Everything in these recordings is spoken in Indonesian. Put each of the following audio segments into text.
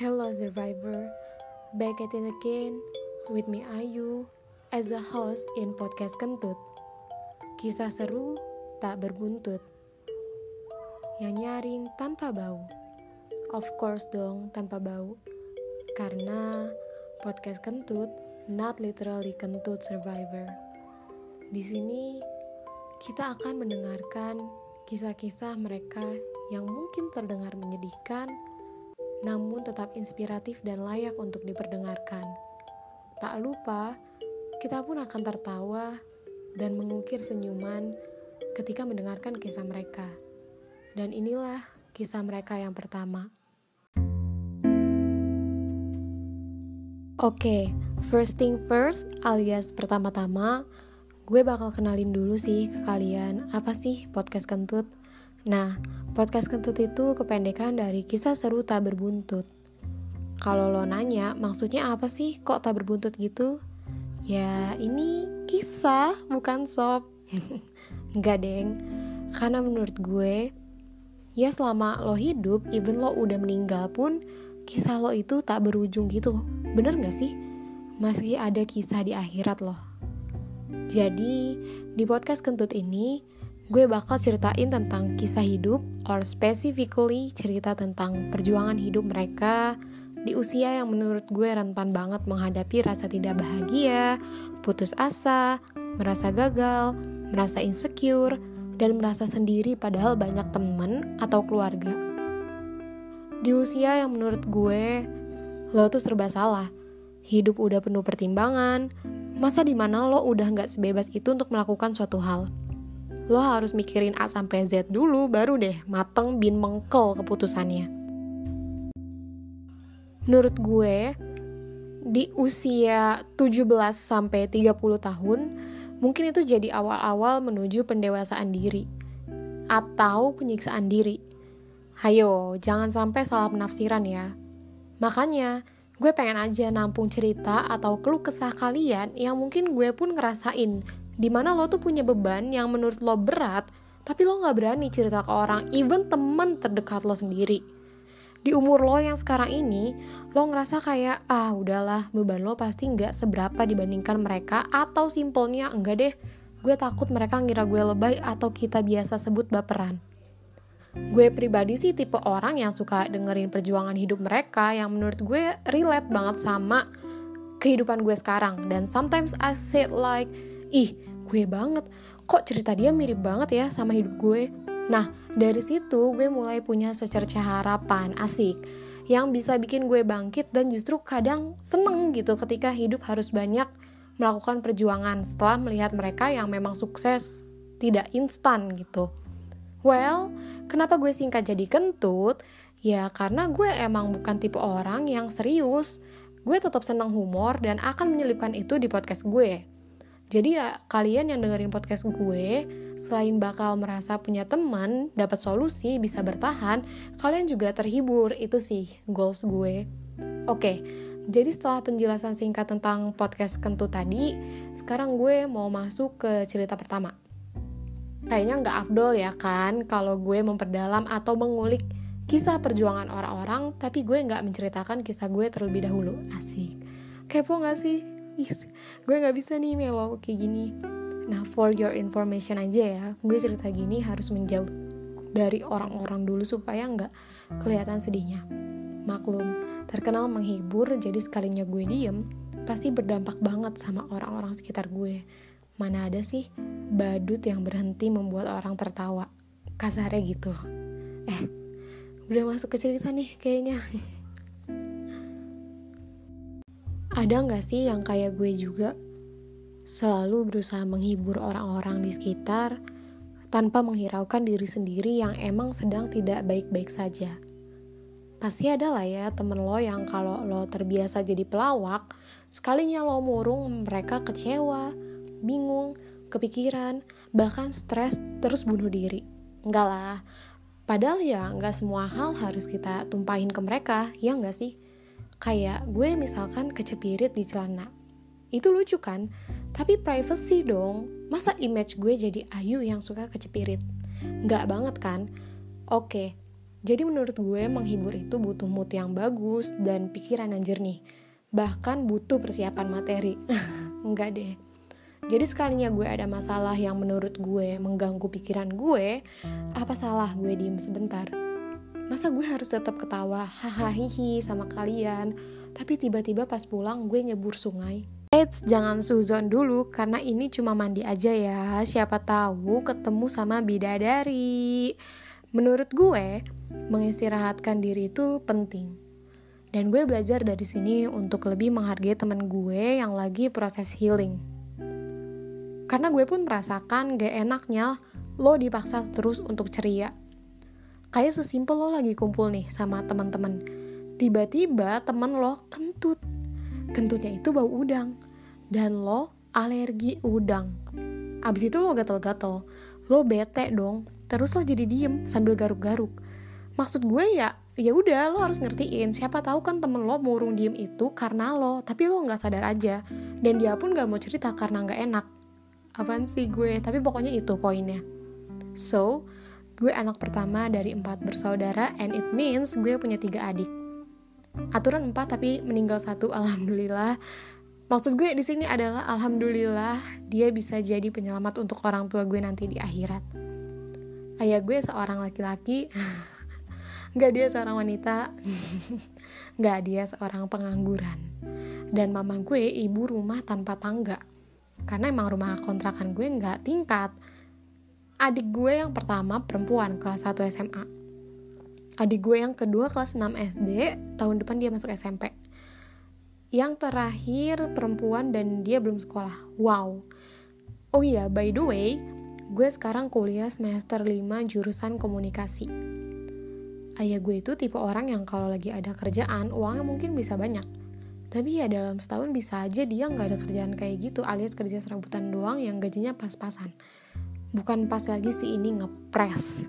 Hello survivor, back at it again with me Ayu as a host in podcast Kentut. Kisah seru tak berbuntut. Yang nyaring tanpa bau. Of course dong tanpa bau. Karena podcast Kentut not literally kentut survivor. Di sini kita akan mendengarkan kisah-kisah mereka yang mungkin terdengar menyedihkan namun tetap inspiratif dan layak untuk diperdengarkan. Tak lupa, kita pun akan tertawa dan mengukir senyuman ketika mendengarkan kisah mereka. Dan inilah kisah mereka yang pertama. Oke, okay, first thing first alias pertama-tama, gue bakal kenalin dulu sih ke kalian apa sih podcast kentut. Nah, Podcast kentut itu kependekan dari kisah seru tak berbuntut. Kalau lo nanya, maksudnya apa sih kok tak berbuntut gitu? Ya, ini kisah, bukan sop. Enggak, deng. Karena menurut gue, ya selama lo hidup, even lo udah meninggal pun, kisah lo itu tak berujung gitu. Bener gak sih? Masih ada kisah di akhirat loh. Jadi, di podcast kentut ini, gue bakal ceritain tentang kisah hidup or specifically cerita tentang perjuangan hidup mereka di usia yang menurut gue rentan banget menghadapi rasa tidak bahagia, putus asa, merasa gagal, merasa insecure, dan merasa sendiri padahal banyak temen atau keluarga. Di usia yang menurut gue, lo tuh serba salah. Hidup udah penuh pertimbangan, masa di mana lo udah gak sebebas itu untuk melakukan suatu hal lo harus mikirin A sampai Z dulu baru deh mateng bin mengkel keputusannya. Menurut gue, di usia 17 sampai 30 tahun, mungkin itu jadi awal-awal menuju pendewasaan diri atau penyiksaan diri. Hayo, jangan sampai salah penafsiran ya. Makanya, gue pengen aja nampung cerita atau keluh kesah kalian yang mungkin gue pun ngerasain di mana lo tuh punya beban yang menurut lo berat tapi lo gak berani cerita ke orang even temen terdekat lo sendiri. Di umur lo yang sekarang ini lo ngerasa kayak ah udahlah beban lo pasti nggak seberapa dibandingkan mereka atau simpelnya enggak deh gue takut mereka ngira gue lebay atau kita biasa sebut baperan. Gue pribadi sih tipe orang yang suka dengerin perjuangan hidup mereka yang menurut gue relate banget sama kehidupan gue sekarang. Dan sometimes I said like ih gue banget kok cerita dia mirip banget ya sama hidup gue nah dari situ gue mulai punya secerca harapan asik yang bisa bikin gue bangkit dan justru kadang seneng gitu ketika hidup harus banyak melakukan perjuangan setelah melihat mereka yang memang sukses tidak instan gitu Well, kenapa gue singkat jadi kentut? Ya karena gue emang bukan tipe orang yang serius. Gue tetap senang humor dan akan menyelipkan itu di podcast gue. Jadi ya kalian yang dengerin podcast gue, selain bakal merasa punya teman, dapat solusi, bisa bertahan, kalian juga terhibur. Itu sih goals gue. Oke, jadi setelah penjelasan singkat tentang podcast kentut tadi, sekarang gue mau masuk ke cerita pertama. Kayaknya nggak afdol ya kan kalau gue memperdalam atau mengulik kisah perjuangan orang-orang, tapi gue nggak menceritakan kisah gue terlebih dahulu. Asik. Kepo gak sih? Gue nggak bisa nih melo kayak gini. Nah for your information aja ya gue cerita gini harus menjauh dari orang-orang dulu supaya nggak kelihatan sedihnya. Maklum terkenal menghibur jadi sekalinya gue diem pasti berdampak banget sama orang-orang sekitar gue. Mana ada sih badut yang berhenti membuat orang tertawa? Kasarnya gitu. Eh udah masuk ke cerita nih kayaknya Ada nggak sih yang kayak gue juga selalu berusaha menghibur orang-orang di sekitar tanpa menghiraukan diri sendiri yang emang sedang tidak baik-baik saja? Pasti ada lah ya temen lo yang kalau lo terbiasa jadi pelawak, sekalinya lo murung mereka kecewa, bingung, kepikiran, bahkan stres terus bunuh diri. Enggak lah, padahal ya nggak semua hal harus kita tumpahin ke mereka, ya nggak sih? Kayak gue misalkan kecepirit di celana. Itu lucu kan? Tapi privacy dong. Masa image gue jadi Ayu yang suka kecepirit? Nggak banget kan? Oke, Jadi menurut gue menghibur itu butuh mood yang bagus dan pikiran yang jernih. Bahkan butuh persiapan materi. Enggak deh. Jadi sekalinya gue ada masalah yang menurut gue mengganggu pikiran gue, apa salah gue diem sebentar? Masa gue harus tetap ketawa hahaha sama kalian, tapi tiba-tiba pas pulang gue nyebur sungai? Eits, jangan suzon dulu karena ini cuma mandi aja ya. Siapa tahu ketemu sama bidadari. Menurut gue, mengistirahatkan diri itu penting. Dan gue belajar dari sini untuk lebih menghargai temen gue yang lagi proses healing. Karena gue pun merasakan gak enaknya lo dipaksa terus untuk ceria. Kayak sesimpel lo lagi kumpul nih sama teman-teman. Tiba-tiba temen lo kentut. Kentutnya itu bau udang. Dan lo alergi udang. Abis itu lo gatel-gatel. Lo bete dong. Terus lo jadi diem sambil garuk-garuk. Maksud gue ya ya udah lo harus ngertiin. Siapa tahu kan temen lo murung diem itu karena lo. Tapi lo nggak sadar aja. Dan dia pun nggak mau cerita karena nggak enak. Apaan sih gue? Tapi pokoknya itu poinnya. So gue anak pertama dari empat bersaudara and it means gue punya tiga adik. Aturan empat tapi meninggal satu alhamdulillah. Maksud gue di sini adalah alhamdulillah dia bisa jadi penyelamat untuk orang tua gue nanti di akhirat. Ayah gue seorang laki-laki. Nggak dia seorang wanita. Nggak dia seorang pengangguran. Dan mama gue ibu rumah tanpa tangga. Karena emang rumah kontrakan gue nggak tingkat adik gue yang pertama perempuan kelas 1 SMA adik gue yang kedua kelas 6 SD tahun depan dia masuk SMP yang terakhir perempuan dan dia belum sekolah. Wow. Oh iya by the way gue sekarang kuliah semester 5 jurusan komunikasi. Ayah gue itu tipe orang yang kalau lagi ada kerjaan uangnya mungkin bisa banyak. Tapi ya dalam setahun bisa aja dia nggak ada kerjaan kayak gitu alias kerja serabutan doang yang gajinya pas-pasan bukan pas lagi si ini ngepres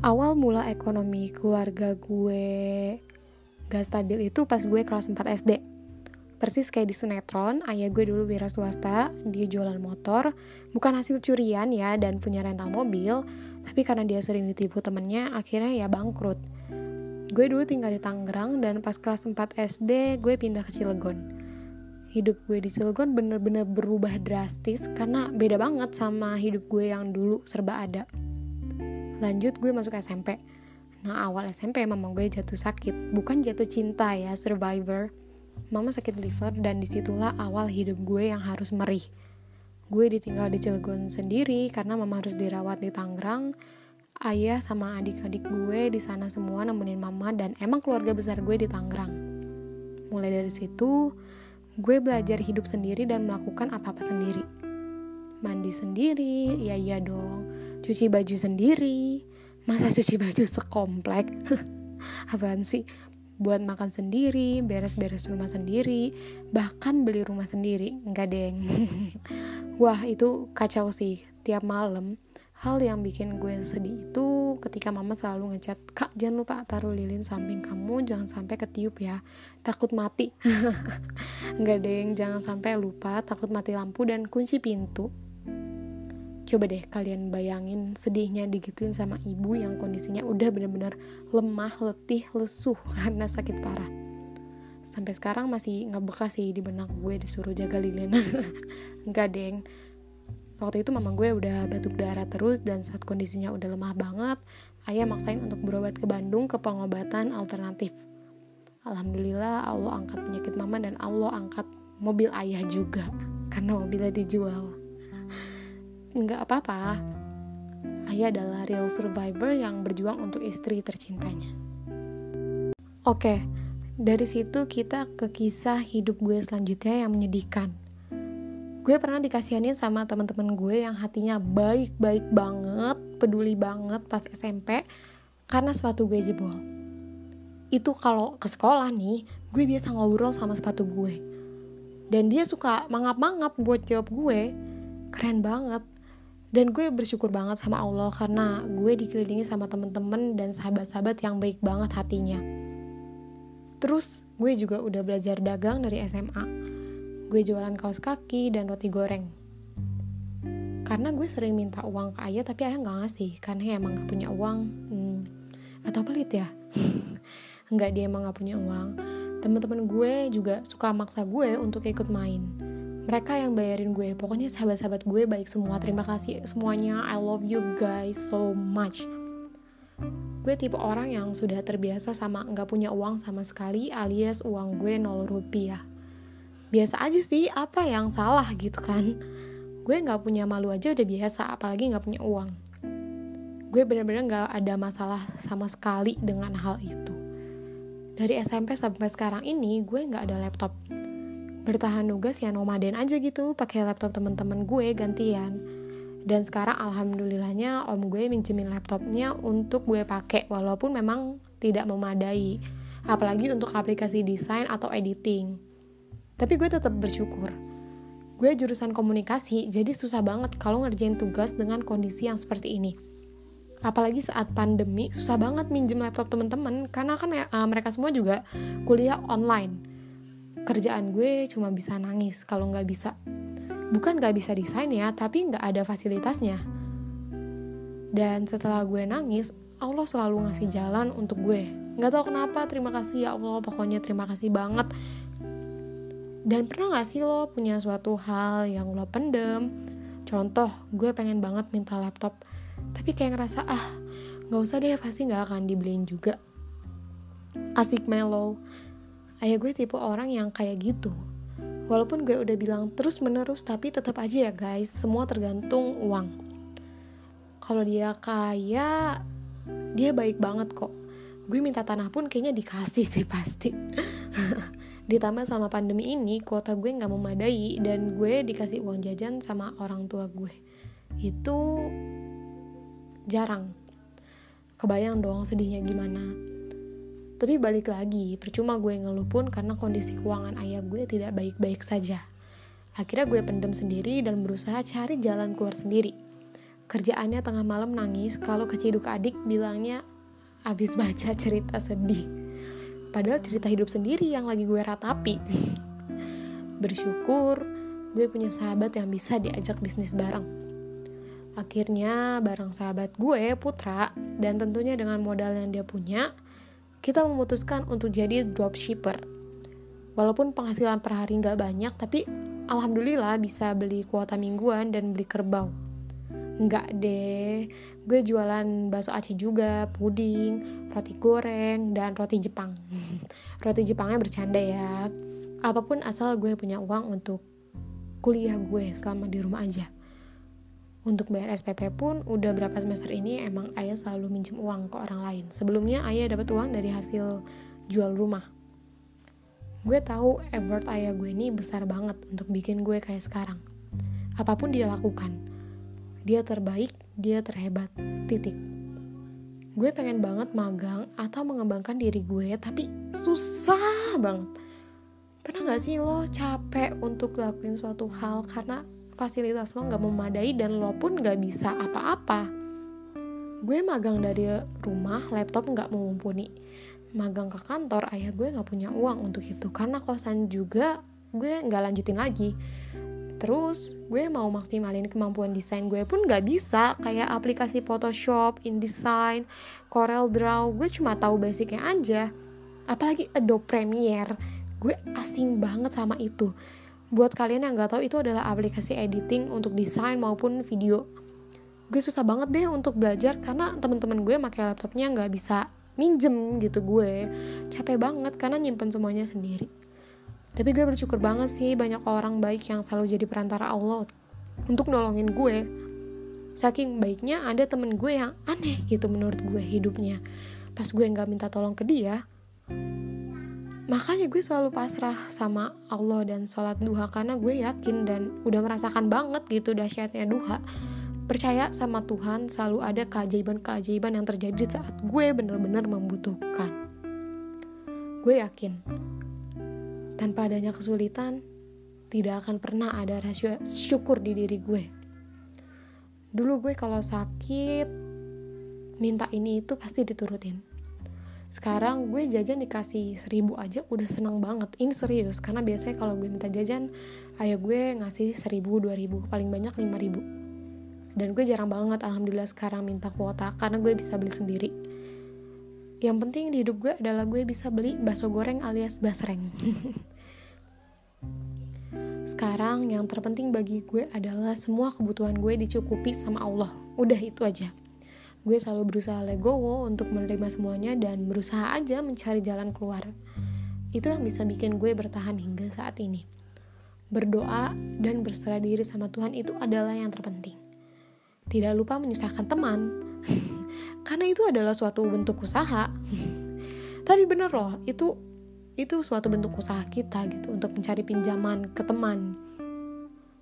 awal mula ekonomi keluarga gue gak stabil itu pas gue kelas 4 SD. Persis kayak di sinetron, ayah gue dulu wira swasta, dia jualan motor, bukan hasil curian ya dan punya rental mobil, tapi karena dia sering ditipu temennya, akhirnya ya bangkrut. Gue dulu tinggal di Tangerang dan pas kelas 4 SD gue pindah ke Cilegon. Hidup gue di Cilegon bener-bener berubah drastis karena beda banget sama hidup gue yang dulu serba ada. Lanjut gue masuk SMP nah awal SMP mama gue jatuh sakit. Bukan jatuh cinta ya survivor. Mama sakit liver dan di situlah awal hidup gue yang harus merih. Gue ditinggal di Cilegon sendiri karena mama harus dirawat di Tangerang. Ayah sama adik-adik gue di sana semua nemenin mama dan emang keluarga besar gue di Tangerang. Mulai dari situ gue belajar hidup sendiri dan melakukan apa-apa sendiri. Mandi sendiri ya iya dong. Cuci baju sendiri. Masa cuci baju sekomplek? Apaan sih? Buat makan sendiri beres-beres rumah sendiri bahkan beli rumah sendiri. Enggak deng. Wah itu kacau sih. Tiap malam hal yang bikin gue sedih itu ketika mama selalu ngechat kak jangan lupa taruh lilin samping kamu jangan sampai ketiup ya takut mati enggak deng jangan sampai lupa takut mati lampu dan kunci pintu Coba deh kalian bayangin sedihnya digituin sama ibu yang kondisinya udah bener-bener lemah, letih, lesuh karena sakit parah. Sampai sekarang masih ngebekas sih di benak gue disuruh jaga lilin. Enggak deng. Waktu itu mama gue udah batuk darah terus dan saat kondisinya udah lemah banget, ayah maksain untuk berobat ke Bandung ke pengobatan alternatif. Alhamdulillah Allah angkat penyakit mama dan Allah angkat mobil ayah juga karena mobilnya dijual nggak apa-apa. Ayah adalah real survivor yang berjuang untuk istri tercintanya. Oke, dari situ kita ke kisah hidup gue selanjutnya yang menyedihkan. Gue pernah dikasihanin sama teman-teman gue yang hatinya baik-baik banget, peduli banget pas SMP karena sepatu gue jebol. Itu kalau ke sekolah nih, gue biasa ngobrol sama sepatu gue. Dan dia suka mangap-mangap buat jawab gue. Keren banget dan gue bersyukur banget sama Allah karena gue dikelilingi sama temen-temen dan sahabat-sahabat yang baik banget hatinya terus gue juga udah belajar dagang dari SMA gue jualan kaos kaki dan roti goreng. Karena gue sering minta uang ke ayah tapi ayah nggak ngasih karena emang gak punya uang. Hmm, atau pelit ya? Nggak dia emang nggak punya uang. Teman-teman gue juga suka maksa gue untuk ikut main. Mereka yang bayarin gue pokoknya sahabat-sahabat gue baik semua. Terima kasih semuanya. I love you guys so much. Gue tipe orang yang sudah terbiasa sama nggak punya uang sama sekali alias uang gue nol rupiah biasa aja sih apa yang salah gitu kan. Gue nggak punya malu aja udah biasa apalagi nggak punya uang. Gue bener-bener nggak ada masalah sama sekali dengan hal itu. Dari SMP sampai sekarang ini gue nggak ada laptop. Bertahan nugas ya nomaden aja gitu pakai laptop teman-teman gue gantian. Dan sekarang alhamdulillahnya om gue minjemin laptopnya untuk gue pakai walaupun memang tidak memadai. Apalagi untuk aplikasi desain atau editing tapi gue tetap bersyukur gue jurusan komunikasi jadi susah banget kalau ngerjain tugas dengan kondisi yang seperti ini apalagi saat pandemi susah banget minjem laptop temen-temen karena kan uh, mereka semua juga kuliah online kerjaan gue cuma bisa nangis kalau nggak bisa bukan gak bisa desain ya, tapi gak ada fasilitasnya. Dan setelah gue nangis, Allah selalu ngasih jalan untuk gue. Gak tau kenapa, terima kasih ya Allah, pokoknya terima kasih banget. Dan pernah gak sih lo punya suatu hal yang lo pendem? Contoh, gue pengen banget minta laptop, tapi kayak ngerasa, ah, gak usah deh, pasti gak akan dibeliin juga. Asik melo. Ayah gue tipe orang yang kayak gitu Walaupun gue udah bilang terus menerus, tapi tetap aja ya guys, semua tergantung uang. Kalau dia kaya, dia baik banget kok. Gue minta tanah pun kayaknya dikasih sih pasti. Ditambah sama pandemi ini, kuota gue nggak memadai dan gue dikasih uang jajan sama orang tua gue. Itu jarang. Kebayang dong sedihnya gimana tapi balik lagi, percuma gue ngeluh pun karena kondisi keuangan ayah gue tidak baik-baik saja. Akhirnya gue pendem sendiri dan berusaha cari jalan keluar sendiri. Kerjaannya tengah malam nangis kalau keciduk adik bilangnya abis baca cerita sedih. Padahal cerita hidup sendiri yang lagi gue ratapi. Bersyukur gue punya sahabat yang bisa diajak bisnis bareng. Akhirnya bareng sahabat gue, Putra, dan tentunya dengan modal yang dia punya, kita memutuskan untuk jadi dropshipper. Walaupun penghasilan per hari nggak banyak, tapi alhamdulillah bisa beli kuota mingguan dan beli kerbau. Nggak deh, gue jualan bakso aci juga, puding, roti goreng, dan roti Jepang. roti Jepangnya bercanda ya. Apa pun asal gue punya uang untuk kuliah gue selama di rumah aja untuk bayar SPP pun udah berapa semester ini emang ayah selalu minjem uang ke orang lain. Sebelumnya ayah dapat uang dari hasil jual rumah. Gue tahu effort ayah gue ini besar banget untuk bikin gue kayak sekarang. Apa pun dia lakukan, dia terbaik, dia terhebat. Titik. Gue pengen banget magang atau mengembangkan diri gue, tapi susah banget. Pernah gak sih lo capek untuk lakuin suatu hal karena fasilitas lo nggak memadai dan lo pun nggak bisa apa-apa gue magang dari rumah laptop nggak mumpuni magang ke kantor ayah gue nggak punya uang untuk itu karena kosan juga gue nggak lanjutin lagi terus gue mau maksimalin kemampuan desain gue pun nggak bisa kayak aplikasi Photoshop, InDesign, Corel Draw gue cuma tahu basicnya aja apalagi Adobe Premiere gue asing banget sama itu Buat kalian yang nggak tahu itu adalah aplikasi editing untuk desain maupun video. Gue susah banget deh untuk belajar karena teman-teman gue pakai laptopnya nggak bisa minjem gitu gue. Capek banget karena nyimpen semuanya sendiri. Tapi gue bersyukur banget sih banyak orang baik yang selalu jadi perantara Allah untuk nolongin gue. Saking baiknya ada temen gue yang aneh gitu menurut gue hidupnya. Pas gue nggak minta tolong ke dia, makanya gue selalu pasrah sama Allah dan sholat duha karena gue yakin dan udah merasakan banget gitu dahsyatnya duha percaya sama Tuhan selalu ada keajaiban-keajaiban yang terjadi saat gue bener-bener membutuhkan gue yakin tanpa adanya kesulitan tidak akan pernah ada rasio syukur di diri gue. Dulu gue kalau sakit minta ini itu pasti diturutin. Sekarang gue jajan dikasih seribu aja udah seneng banget. Ini serius karena biasanya kalau gue minta jajan ayah gue ngasih seribu dua ribu paling banyak lima ribu. Dan gue jarang banget alhamdulillah sekarang minta kuota karena gue bisa beli sendiri yang penting di hidup gue adalah gue bisa beli bakso goreng alias basreng. Sekarang yang terpenting bagi gue adalah semua kebutuhan gue dicukupi sama Allah. Udah itu aja. Gue selalu berusaha legowo untuk menerima semuanya dan berusaha aja mencari jalan keluar. Itu yang bisa bikin gue bertahan hingga saat ini. Berdoa dan berserah diri sama Tuhan itu adalah yang terpenting. Tidak lupa menyusahkan teman karena itu adalah suatu bentuk usaha. Tapi bener loh itu itu suatu bentuk usaha kita gitu untuk mencari pinjaman ke teman.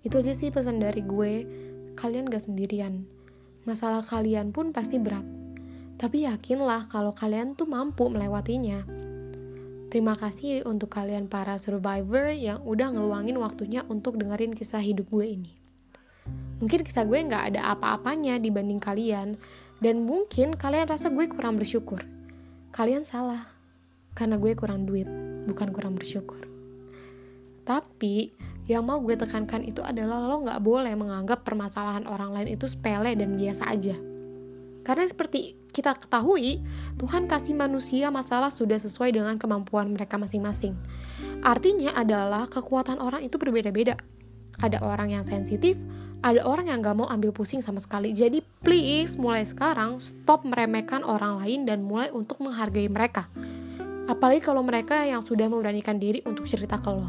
Itu aja sih pesan dari gue. Kalian gak sendirian. Masalah kalian pun pasti berat. Tapi yakinlah kalau kalian tuh mampu melewatinya. Terima kasih untuk kalian para survivor yang udah ngeluangin waktunya untuk dengerin kisah hidup gue ini. Mungkin kisah gue nggak ada apa-apanya dibanding kalian, dan mungkin kalian rasa gue kurang bersyukur. Kalian salah, karena gue kurang duit, bukan kurang bersyukur. Tapi, yang mau gue tekankan itu adalah lo gak boleh menganggap permasalahan orang lain itu sepele dan biasa aja. Karena seperti kita ketahui, Tuhan kasih manusia masalah sudah sesuai dengan kemampuan mereka masing-masing. Artinya adalah kekuatan orang itu berbeda-beda. Ada orang yang sensitif, ada orang yang gak mau ambil pusing sama sekali. Jadi please mulai sekarang stop meremehkan orang lain dan mulai untuk menghargai mereka. Apalagi kalau mereka yang sudah memberanikan diri untuk cerita ke lo.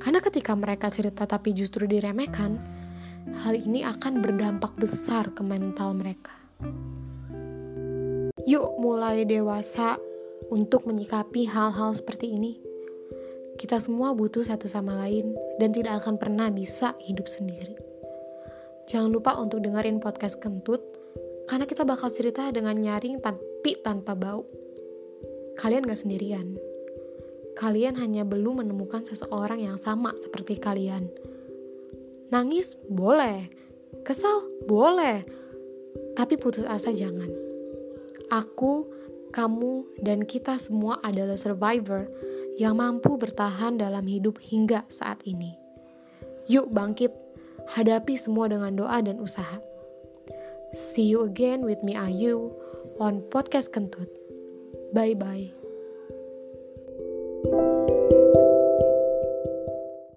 Karena ketika mereka cerita tapi justru diremehkan, hal ini akan berdampak besar ke mental mereka. Yuk mulai dewasa untuk menyikapi hal-hal seperti ini. Kita semua butuh satu sama lain dan tidak akan pernah bisa hidup sendiri. Jangan lupa untuk dengerin podcast kentut, karena kita bakal cerita dengan nyaring tapi tanpa bau. Kalian gak sendirian. Kalian hanya belum menemukan seseorang yang sama seperti kalian. Nangis boleh, kesal boleh, tapi putus asa jangan. Aku, kamu, dan kita semua adalah survivor yang mampu bertahan dalam hidup hingga saat ini. Yuk bangkit, hadapi semua dengan doa dan usaha. See you again with me Ayu on podcast Kentut. Bye bye.